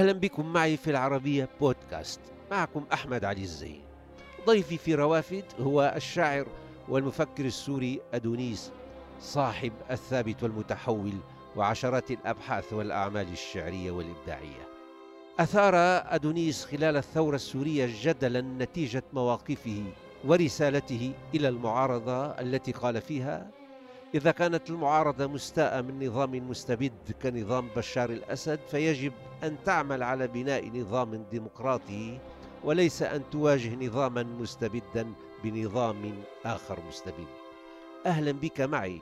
أهلا بكم معي في العربية بودكاست. معكم أحمد علي الزين. ضيفي في روافد هو الشاعر والمفكر السوري أدونيس صاحب الثابت والمتحول وعشرات الأبحاث والأعمال الشعرية والإبداعية. أثار أدونيس خلال الثورة السورية جدلا نتيجة مواقفه ورسالته إلى المعارضة التي قال فيها إذا كانت المعارضة مستاءة من نظام مستبد كنظام بشار الأسد فيجب أن تعمل على بناء نظام ديمقراطي وليس أن تواجه نظاما مستبدا بنظام آخر مستبد. أهلا بك معي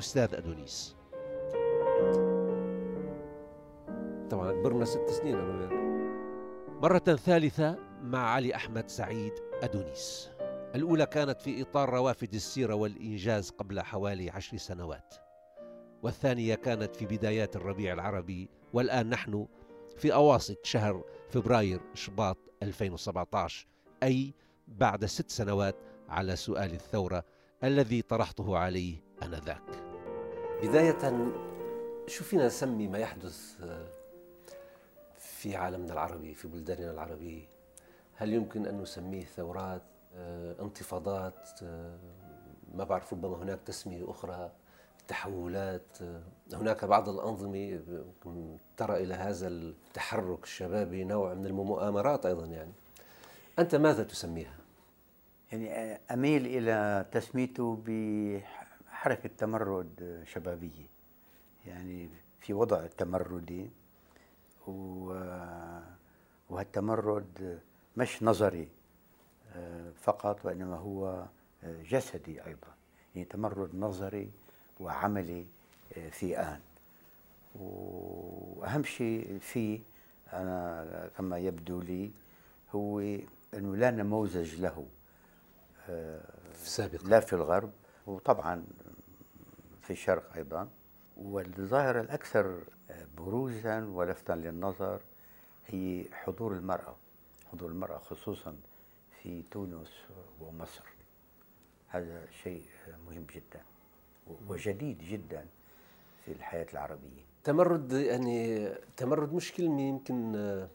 أستاذ أدونيس. طبعا كبرنا ست سنين أنا مرة ثالثة مع علي أحمد سعيد أدونيس. الأولى كانت في إطار روافد السيرة والإنجاز قبل حوالي عشر سنوات والثانية كانت في بدايات الربيع العربي والآن نحن في أواسط شهر فبراير شباط 2017 أي بعد ست سنوات على سؤال الثورة الذي طرحته عليه آنذاك. بداية شو فينا نسمي ما يحدث في عالمنا العربي في بلداننا العربية هل يمكن أن نسميه ثورات؟ آه، انتفاضات آه، ما بعرف ربما هناك تسمية أخرى تحولات آه، هناك بعض الأنظمة ترى إلى هذا التحرك الشبابي نوع من المؤامرات أيضا يعني. أنت ماذا تسميها؟ يعني أميل إلى تسميته بحركة تمرد شبابية. يعني في وضع تمردي وهالتمرد مش نظري. فقط وإنما هو جسدي أيضا يعني تمرد نظري وعملي في آن. وأهم شيء فيه أنا كما يبدو لي هو أنه لا نموذج له سابقا. لا في الغرب وطبعا في الشرق أيضا. والظاهرة الأكثر بروزا ولفتا للنظر هي حضور المرأة حضور المرأة خصوصا في تونس ومصر. هذا شيء مهم جدا وجديد جدا في الحياة العربية. تمرد يعني تمرد مش كلمة يمكن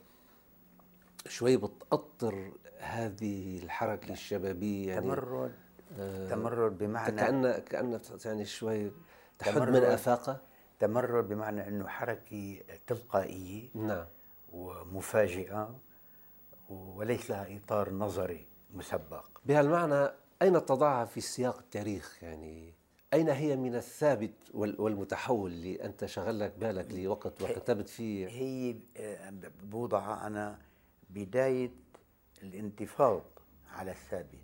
شوي بتأطر هذه الحركة الشبابية يعني تمرد آه تمرد بمعنى كأن كأن يعني شوي تحد من آفاقه. تمرد بمعنى أنه حركة تلقائية نعم. ومفاجئة وليس لها إطار نظري مسبق. بهالمعنى أين تضعها في سياق التاريخ؟ يعني أين هي من الثابت والمتحول اللي أنت شغل لك بالك لوقت وكتبت فيه؟ هي بوضعها أنا بداية الانتفاض على الثابت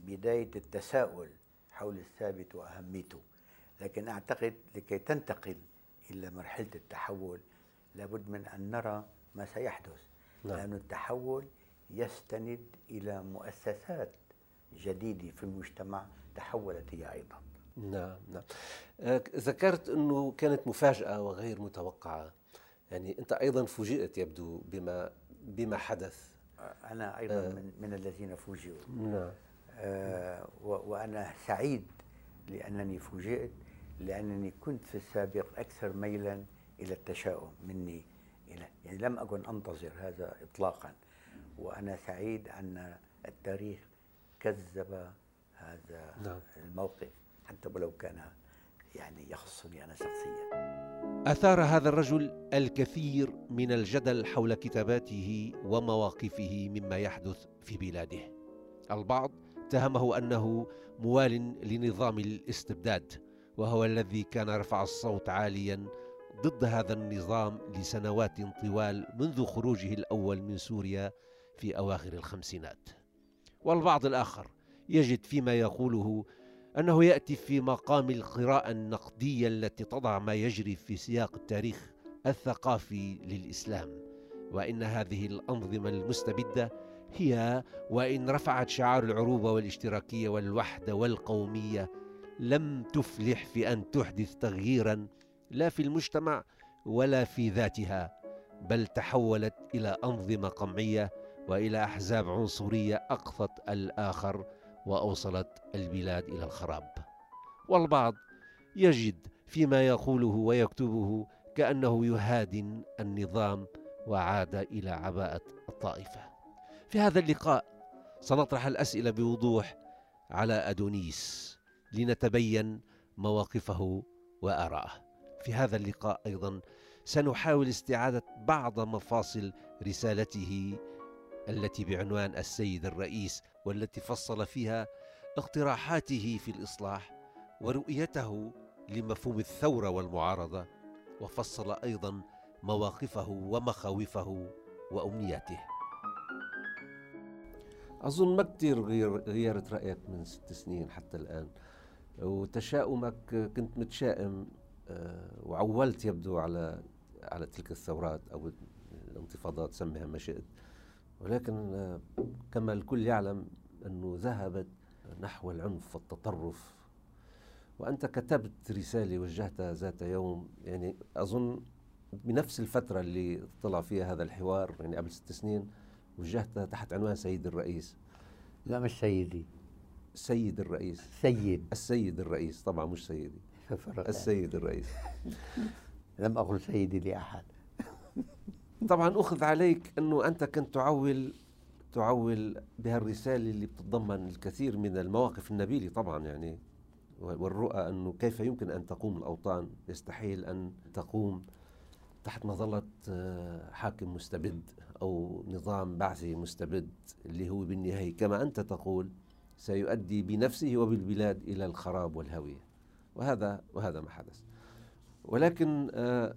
بداية التساؤل حول الثابت وأهميته. لكن أعتقد لكي تنتقل إلى مرحلة التحول لابد من أن نرى ما سيحدث. نعم. لأن التحول يستند إلى مؤسسات جديدة في المجتمع تحولت هي أيضا. نعم نعم. آه، ذكرت أنه كانت مفاجأة وغير متوقعة. يعني أنت أيضا فوجئت يبدو بما بما حدث. أنا أيضا آه. من, من الذين فوجئوا. نعم. آه وأنا سعيد لأنني فوجئت لأنني كنت في السابق أكثر ميلا إلى التشاؤم مني. إلى يعني لم أكن أنتظر هذا إطلاقا. وأنا سعيد أن التاريخ كذب هذا نعم. الموقف حتى ولو كان يعني يخصني أنا شخصيا. أثار هذا الرجل الكثير من الجدل حول كتاباته ومواقفه مما يحدث في بلاده. البعض اتهمه أنه موال لنظام الاستبداد وهو الذي كان رفع الصوت عاليا ضد هذا النظام لسنوات طوال منذ خروجه الأول من سوريا في أواخر الخمسينات. والبعض الآخر يجد فيما يقوله أنه يأتي في مقام القراءة النقدية التي تضع ما يجري في سياق التاريخ الثقافي للإسلام وإن هذه الأنظمة المستبدة هي وإن رفعت شعار العروبة والاشتراكية والوحدة والقومية لم تفلح في أن تحدث تغييرا لا في المجتمع ولا في ذاتها بل تحولت إلى أنظمة قمعية وإلى أحزاب عنصرية اقصت الآخر وأوصلت البلاد إلى الخراب. والبعض يجد فيما يقوله ويكتبه كأنه يهادن النظام وعاد إلى عباءة الطائفة. في هذا اللقاء سنطرح الأسئلة بوضوح على أدونيس لنتبين مواقفه وآراءه في هذا اللقاء أيضا. سنحاول استعادة بعض مفاصل رسالته التي بعنوان السيد الرئيس والتي فصل فيها اقتراحاته في الإصلاح ورؤيته لمفهوم الثورة والمعارضة وفصل أيضا مواقفه ومخاوفه وأمنياته. أظن ما كثير غير غيرت رأيك من ست سنين حتى الآن. وتشاؤمك كنت متشائم وعولت يبدو على على تلك الثورات أو الانتفاضات سميها ما شئت ولكن آه، كما الكل يعلم أنه ذهبت نحو العنف والتطرف. وأنت كتبت رسالة وجهتها ذات يوم يعني أظن بنفس الفترة اللي طلع فيها هذا الحوار يعني قبل ست سنين وجهتها تحت عنوان سيد الرئيس. لا مش سيدي. سيد الرئيس. سيد. السيد الرئيس طبعا مش سيدي. السيد الرئيس. لم أقل سيدي لأحد. طبعا أخذ عليك أنه أنت كنت تعول تعول بهالرسالة اللي بتتضمن الكثير من المواقف النبيلة طبعا يعني والرؤى أنه كيف يمكن أن تقوم الأوطان. يستحيل أن تقوم تحت مظلة آه، حاكم مستبد أو نظام بعثي مستبد اللي هو بالنهاية كما أنت تقول سيؤدي بنفسه وبالبلاد إلى الخراب والهوية. وهذا وهذا ما حدث. ولكن آه،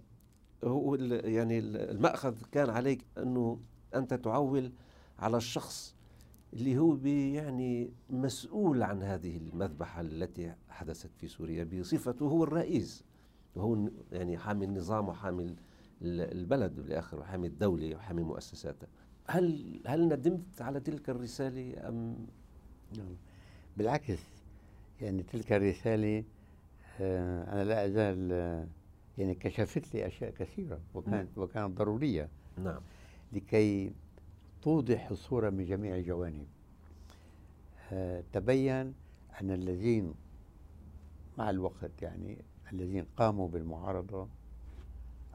هو يعني المأخذ كان عليك أنه أنت تعول على الشخص اللي هو يعني مسؤول عن هذه المذبحة التي حدثت في سوريا بصفته هو الرئيس. وهو يعني حامي النظام وحامي البلد بالآخر وحامي الدولة وحامي مؤسساتها هل هل ندمت على تلك الرسالة أم؟ نعم. بالعكس يعني تلك الرسالة آه، أنا لا أزال آه، يعني كشفت لي أشياء كثيرة وكانت. وكانت ضرورية. نعم. لكي توضح الصورة من جميع الجوانب. آه، تبين أن الذين مع الوقت يعني الذين قاموا بالمعارضة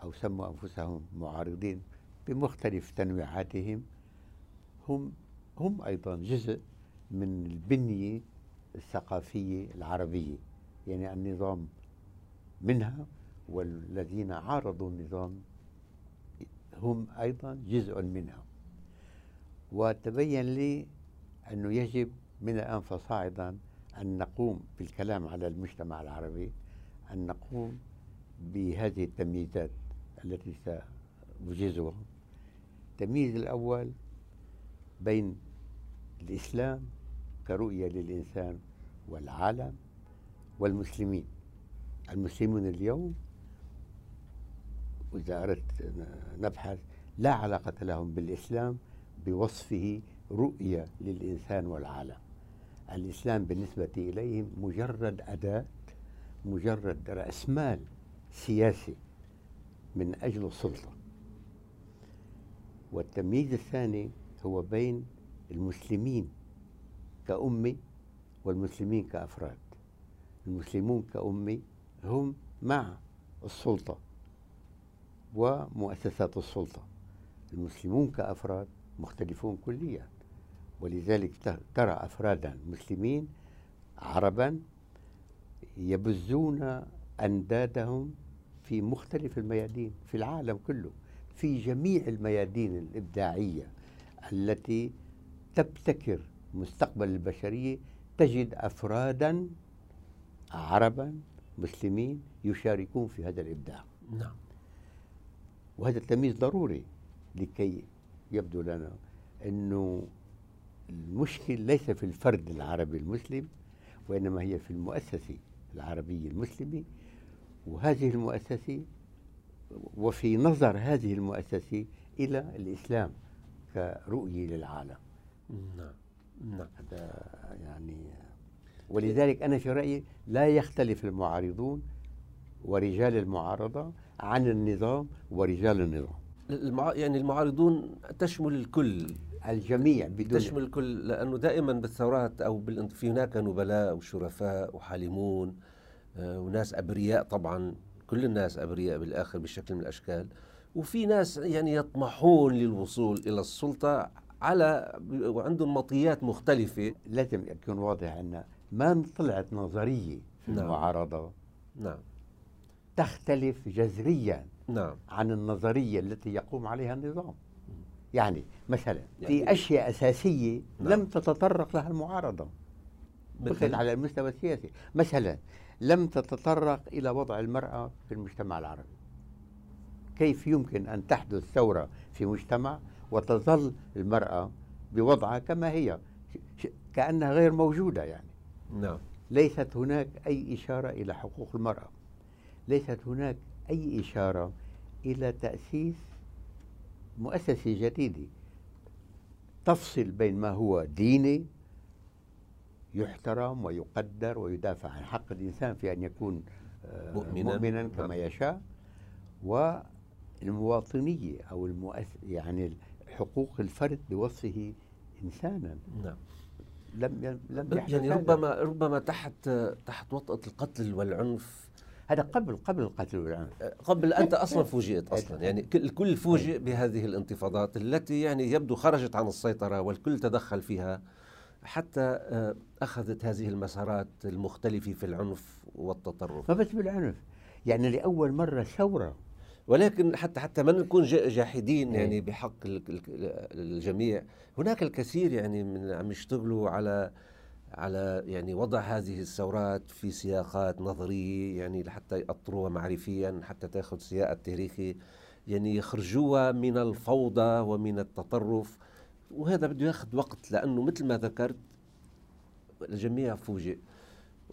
أو سموا أنفسهم معارضين بمختلف تنويعاتهم هم هم أيضا جزء من البنية الثقافية العربية. يعني النظام منها والذين عارضوا النظام هم أيضا جزء منها. وتبين لي أنه يجب من الآن فصاعدا أن نقوم بالكلام على المجتمع العربي أن نقوم بهذه التمييزات التي سأوجزها التمييز الأول بين الإسلام كرؤية للإنسان والعالم والمسلمين. المسلمون اليوم وإذا أردت نبحث لا علاقة لهم بالإسلام بوصفه رؤية للإنسان والعالم. الإسلام بالنسبة إليهم مجرد أداة مجرد رأس مال سياسي من أجل السلطة. والتمييز الثاني هو بين المسلمين كأمة والمسلمين كأفراد. المسلمون كأمة هم مع السلطة ومؤسسات السلطة. المسلمون كأفراد مختلفون كليا. ولذلك ترى أفرادا مسلمين عربا يبزون أندادهم في مختلف الميادين في العالم كله في جميع الميادين الإبداعية التي تبتكر مستقبل البشرية تجد أفرادا عربا مسلمين يشاركون في هذا الإبداع. نعم. وهذا التمييز ضروري لكي يبدو لنا أنه المشكل ليس في الفرد العربي المسلم وإنما هي في المؤسسة العربية المسلمة وهذه المؤسسة وفي نظر هذه المؤسسة إلى الإسلام كرؤية للعالم. نعم. نعم. هذا يعني ولذلك أنا في رأيي لا يختلف المعارضون ورجال المعارضة عن النظام ورجال النظام. المع... يعني المعارضون تشمل الكل. الجميع بدون تشمل الكل لأنه دائما بالثورات أو بال... في هناك نبلاء وشرفاء وحالمون آه، وناس أبرياء طبعا كل الناس أبرياء بالآخر بشكل من الأشكال. وفي ناس يعني يطمحون للوصول إلى السلطة على وعندهم مطيات مختلفة. لازم يكون واضح أن ما طلعت نظرية في نعم. المعارضة. نعم. تختلف جذريا نعم. عن النظرية التي يقوم عليها النظام. يعني مثلا يعني- في أشياء أساسية نعم. لم تتطرق لها المعارضة. مثل على المستوى السياسي. مثلا لم تتطرق إلى وضع المرأة في المجتمع العربي. كيف يمكن أن تحدث ثورة في مجتمع وتظل المرأة بوضعها كما هي؟ كأنها غير موجودة يعني. نعم. ليست هناك أي إشارة إلى حقوق المرأة. ليست هناك أي إشارة إلى تأسيس مؤسسة جديدة. تفصل بين ما هو ديني يحترم ويقدر ويدافع عن حق الإنسان في أن يكون آه، مؤمناً. مؤمنا كما نعم. يشاء. والمواطنية أو المؤس يعني حقوق الفرد بوصفه إنسانا. نعم. لم لم يعني. ربما ربما تحت تحت وطأة القتل والعنف. هذا قبل قبل القتل والعنف. قبل أنت أصلا فوجئت أصلا. يعني كل- الكل فوجئ بهذه الانتفاضات التي يعني يبدو خرجت عن السيطرة والكل تدخل فيها حتى آه، أخذت هذه المسارات المختلفة في العنف والتطرف. ما بس بالعنف. يعني لأول مرة ثورة ولكن حتى حتى ما نكون جا- جاحدين إيه. يعني بحق ال- ال- الجميع هناك الكثير يعني من عم يشتغلوا على على يعني وضع هذه الثورات في سياقات نظرية يعني لحتى يأطروها معرفيا حتى تأخذ سياق التاريخي يعني يخرجوها من الفوضى ومن التطرف وهذا بده ياخذ وقت لأنه مثل ما ذكرت الجميع فوجئ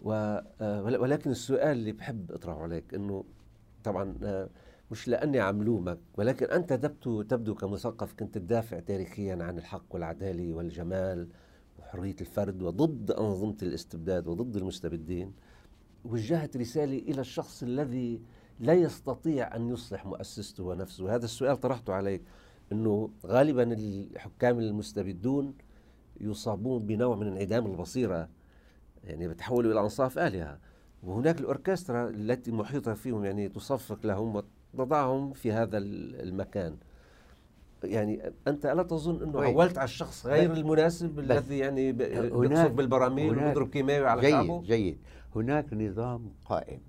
آه، ول- ولكن السؤال اللي بحب أطرحه عليك إنه طبعا آه، مش لأني عم لومك ولكن أنت تبدو تبدو كمثقف كنت تدافع تاريخيا عن الحق والعدالة والجمال وحرية الفرد وضد أنظمة الاستبداد وضد المستبدين وجهت رسالة إلى الشخص الذي لا يستطيع أن يصلح مؤسسته ونفسه. هذا السؤال طرحته عليك إنه غالبا الحكام المستبدون يصابون بنوع من انعدام البصيرة يعني بتحولوا إلى أنصاف آلهة. وهناك الأوركسترا التي محيطة فيهم يعني تصفق لهم وتضعهم في هذا ال- المكان. يعني أنت الا تظن أنه. عولت على الشخص غير المناسب الذي يعني بيقصف بالبراميل ويضرب كيماوي على جيد شعبه؟ جيد. هناك نظام قائم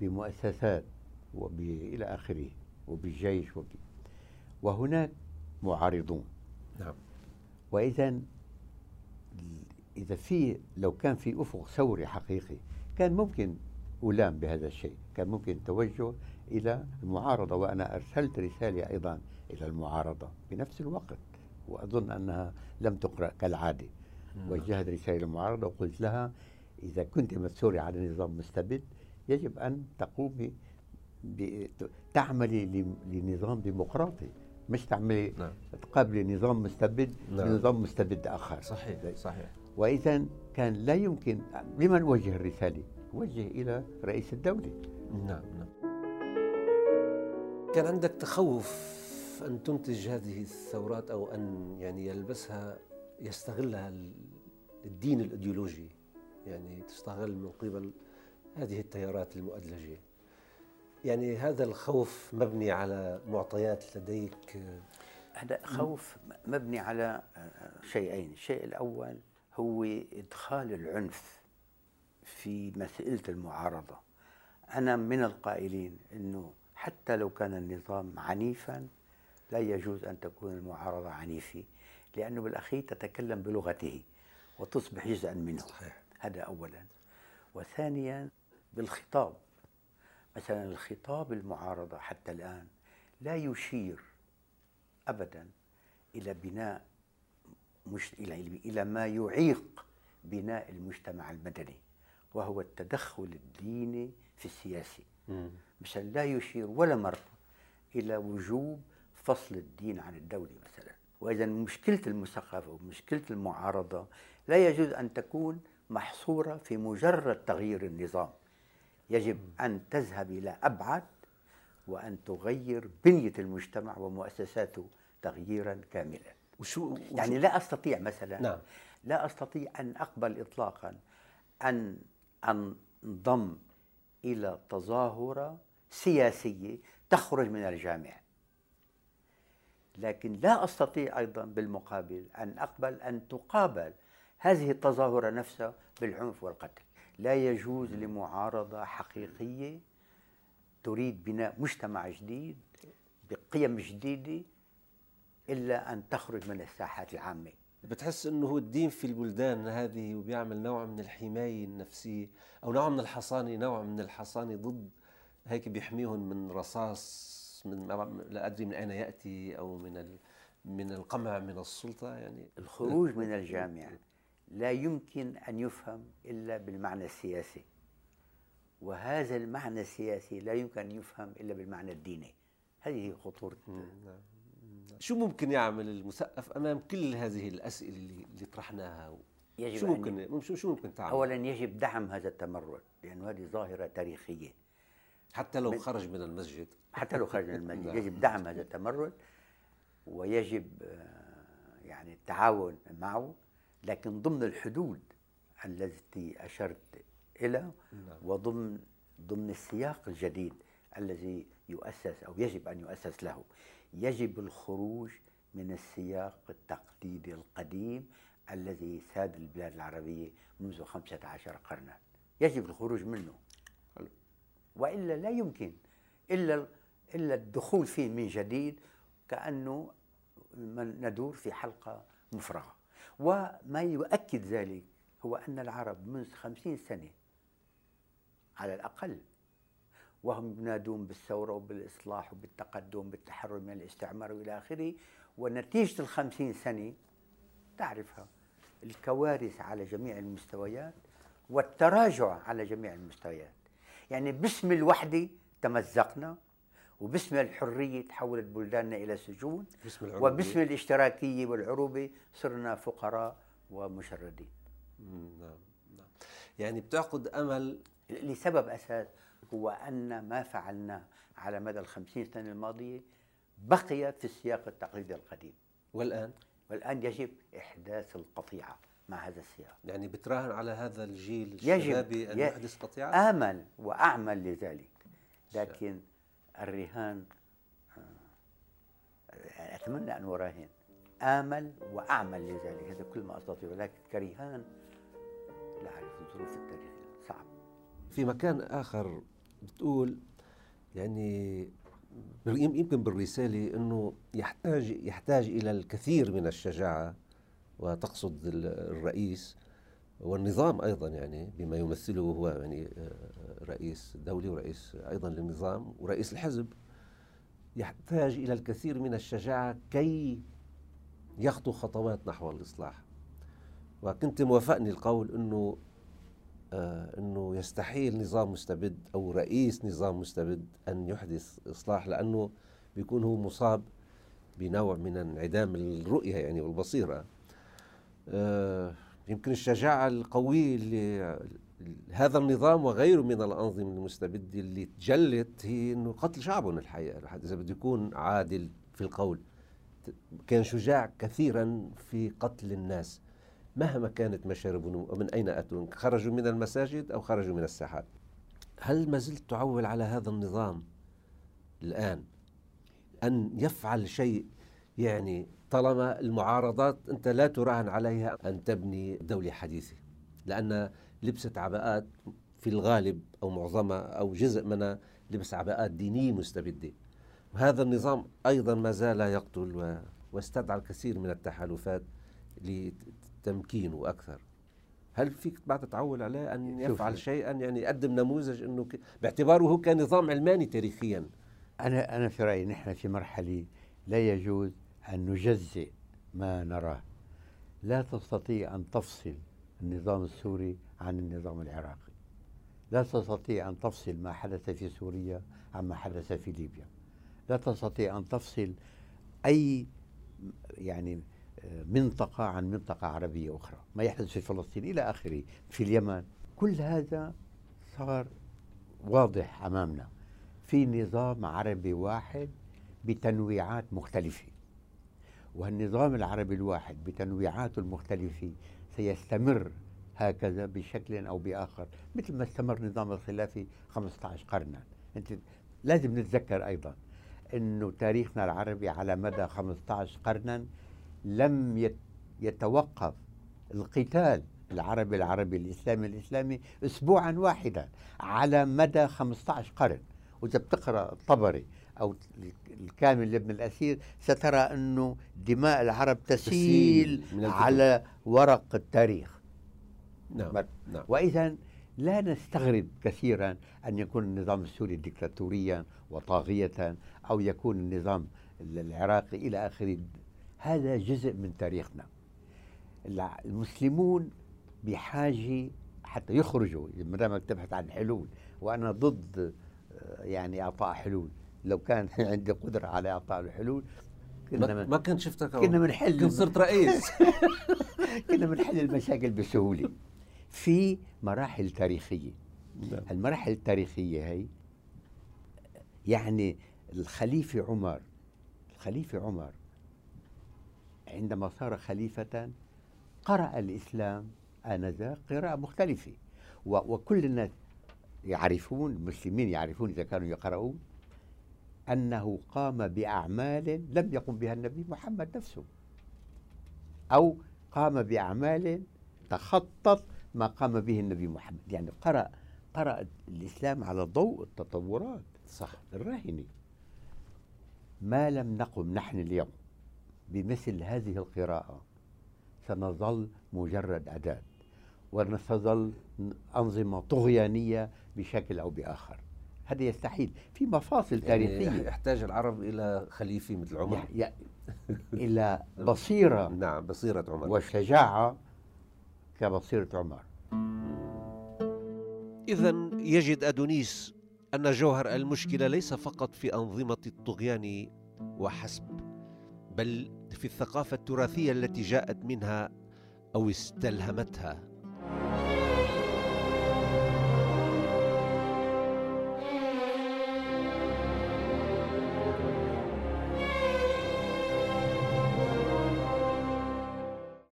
بمؤسسات وإلى آخره وبالجيش وب... وهناك معارضون. نعم. وإذا إذا في لو كان في أفق ثوري حقيقي كان ممكن ألام بهذا الشيء كان ممكن توجه إلى المعارضة وأنا أرسلت رسالة أيضا إلى المعارضة بنفس الوقت وأظن أنها لم تقرأ كالعادة وجهت رسالة للمعارضة وقلت لها إذا كنت مثورة على نظام مستبد يجب أن تقومي. تعملي لنظام ديمقراطي مش تعملي نعم تقابلي نظام مستبد نعم. بنظام مستبد آخر صحيح صحيح وإذا كان لا يمكن لمن وجه الرسالة؟ وجه إلى رئيس الدولة نعم نعم كان عندك تخوف أن تنتج هذه الثورات أو أن يعني يلبسها يستغلها ال- الدين الإيديولوجي يعني تستغل من قبل هذه التيارات المؤدلجة. يعني هذا الخوف مبني على معطيات لديك؟ هذا خوف مبني على آه، شيئين. الشيء الأول هو إدخال العنف في مسألة المعارضة. أنا من القائلين أنه حتى لو كان النظام عنيفا لا يجوز أن تكون المعارضة عنيفة لأنه بالأخير تتكلم بلغته وتصبح جزءا منه. صحيح. هذا أولا. وثانيا بالخطاب. مثلا الخطاب المعارضة حتى الآن لا يشير ابدا إلى بناء مش إلى إلى ما يعيق بناء المجتمع المدني وهو التدخل الديني في السياسي مثلا لا يشير ولا مره إلى وجوب فصل الدين عن الدولة مثلا. واذا مشكلة المثقفة ومشكلة المعارضة لا يجوز أن تكون محصورة في مجرد تغيير النظام. يجب أن تذهب إلى أبعد وأن تغير بنية المجتمع ومؤسساته تغييرا كاملا. وشو يعني لا أستطيع مثلا نعم. لا أستطيع أن أقبل إطلاقا أن أنضم إلى تظاهرة سياسية تخرج من الجامع. لكن لا أستطيع أيضا بالمقابل أن أقبل أن تقابل هذه التظاهرة نفسها بالعنف والقتل. لا يجوز لمعارضة حقيقية تريد بناء مجتمع جديد بقيم جديدة إلا أن تخرج من الساحات العامة. بتحس إنه هو الدين في البلدان هذه وبيعمل نوع من الحماية النفسية أو نوع من الحصانة نوع من الحصانة ضد هيك بيحميهم من رصاص من لا أدري من أين يأتي أو من من القمع من السلطة يعني الخروج من الجامع لا يمكن أن يفهم إلا بالمعنى السياسي. وهذا المعنى السياسي لا يمكن أن يفهم إلا بالمعنى الديني. هذه خطورة نعم. شو ممكن يعمل المثقف أمام كل هذه الأسئلة اللي, اللي طرحناها؟ يجب شو ممكن شو ممكن تعمل؟ اولا يجب دعم هذا التمرد لأنه هذه ظاهرة تاريخية. حتى لو خرج من المسجد. حتى لو خرج من المسجد. نعم. يجب دعم هذا التمرد ويجب آه، يعني التعاون معه لكن ضمن الحدود التي أشرت إلى نعم. وضمن ضمن السياق الجديد الذي يؤسس أو يجب أن يؤسس له. يجب الخروج من السياق التقليدي القديم الذي ساد البلاد العربية منذ خمسة عشر قرنا. يجب الخروج منه. وإلا لا يمكن. إلا إلا الدخول فيه من جديد كأنه ندور في حلقة مفرغة. وما يؤكد ذلك هو أن العرب منذ خمسين سنة على الأقل وهم ينادون بالثورة وبالإصلاح وبالتقدم بالتحرر من الاستعمار وإلى آخره. ونتيجة الخمسين سنة تعرفها الكوارث على جميع المستويات والتراجع على جميع المستويات. يعني باسم الوحدة تمزقنا وباسم الحرية تحولت بلداننا إلى سجون باسم وباسم الاشتراكية والعروبة صرنا فقراء ومشردين. نعم نعم. يعني بتعقد أمل لسبب أساس هو أن ما فعلناه على مدى الخمسين سنة الماضية بقي في السياق التقليدي القديم. والآن؟ والآن يجب إحداث القطيعة. مع هذا السياق. يعني بتراهن على هذا الجيل الشبابي أن يحدث قطيعة؟ آمل وأعمل لذلك. لكن الرهان آه، أتمنى أن أراهن. آمل وأعمل لذلك. هذا كل ما أستطيع. ولكن كرهان لا أعرف الظروف التاريخية صعب. في مكان آخر بتقول يعني يمكن بالرسالة أنه يحتاج يحتاج إلى الكثير من الشجاعة. وتقصد الرئيس والنظام أيضا يعني بما يمثله هو يعني آه، رئيس دولي ورئيس أيضا للنظام ورئيس الحزب يحتاج إلى الكثير من الشجاعة كي يخطو خطوات نحو الإصلاح. وكنت موافقني القول أنه آه، إنه يستحيل نظام مستبد أو رئيس نظام مستبد أن يحدث إصلاح لأنه بيكون هو مصاب بنوع من انعدام الرؤية يعني والبصيرة. يمكن الشجاعة القوية اللي هذا النظام وغيره من الأنظمة المستبدة اللي تجلت هي إنه قتل شعبهم الحقيقة. إذا بده يكون عادل في القول كان شجاع كثيرا في قتل الناس مهما كانت مشاربهم ومن أين أتوا خرجوا من المساجد أو خرجوا من الساحات؟ هل ما زلت تعول على هذا النظام الآن أن يفعل شيء يعني طالما المعارضات أنت لا تراهن عليها أن تبني دولة حديثة لأن لبست عباءات في الغالب أو معظمها أو جزء منها لبس عباءات دينية مستبدة. وهذا النظام أيضا ما زال يقتل واستدعى الكثير من التحالفات تمكينه أكثر. هل فيك بعد تتعول عليه أن يفعل شيئا؟ يعني يقدم نموذج أنه ك... باعتباره هو كان نظام علماني تاريخيا. أنا أنا في رأيي نحن في مرحلة لا يجوز أن نجزئ ما نراه. لا تستطيع أن تفصل النظام السوري عن النظام العراقي. لا تستطيع أن تفصل ما حدث في سوريا عما حدث في ليبيا. لا تستطيع أن تفصل أي يعني منطقة عن منطقة عربية أخرى. ما يحدث في فلسطين إلى آخره. في اليمن. كل هذا صار واضح أمامنا. في نظام عربي واحد بتنويعات مختلفة. والنظام العربي الواحد بتنويعاته المختلفة سيستمر هكذا بشكل أو بآخر مثل ما استمر نظام الخلافة 15 قرنا. أنت لازم نتذكر أيضا أنه تاريخنا العربي على مدى 15 قرنا لم يتوقف القتال العربي العربي الإسلامي الإسلامي أسبوعا واحدا على مدى 15 قرن. وإذا بتقرأ الطبري أو الكامل لابن الأسير سترى أنه دماء العرب تسيل على ورق التاريخ. نعم. نعم. وإذا لا نستغرب كثيرا أن يكون النظام السوري ديكتاتوريا وطاغية أو يكون النظام العراقي إلى آخره هذا جزء من تاريخنا. المسلمون بحاجة حتى يخرجوا ما دامك تبحث عن حلول. وأنا ضد آه، يعني إعطاء حلول. لو كان عندي قدرة على إعطاء الحلول كنا ما, ما كنت شفتك كنا بنحل كنت صرت رئيس. كنا بنحل المشاكل بسهولة. في مراحل تاريخية. نعم. المراحل التاريخية هي يعني الخليفة عمر الخليفة عمر عندما صار خليفة قرأ الإسلام آنذاك قراءة مختلفة. وكل الناس يعرفون المسلمين يعرفون إذا كانوا يقرؤون. أنه قام بأعمال لم يقم بها النبي محمد نفسه. أو قام بأعمال تخطط ما قام به النبي محمد. يعني قرأ قرأ الإسلام على ضوء التطورات. صح. الراهنة ما لم نقم نحن اليوم بمثل هذه القراءة سنظل مجرد أداة ونستظل أنظمة طغيانية بشكل أو بآخر. هذا يستحيل. في مفاصل يعني تاريخية. يحتاج العرب إلى خليفة مثل عمر. إلى بصيرة. نعم بصيرة عمر. وشجاعة كبصيرة عمر. إذا يجد أدونيس أن جوهر المشكلة ليس فقط في أنظمة الطغيان وحسب بل في الثقافة التراثية التي جاءت منها أو استلهمتها.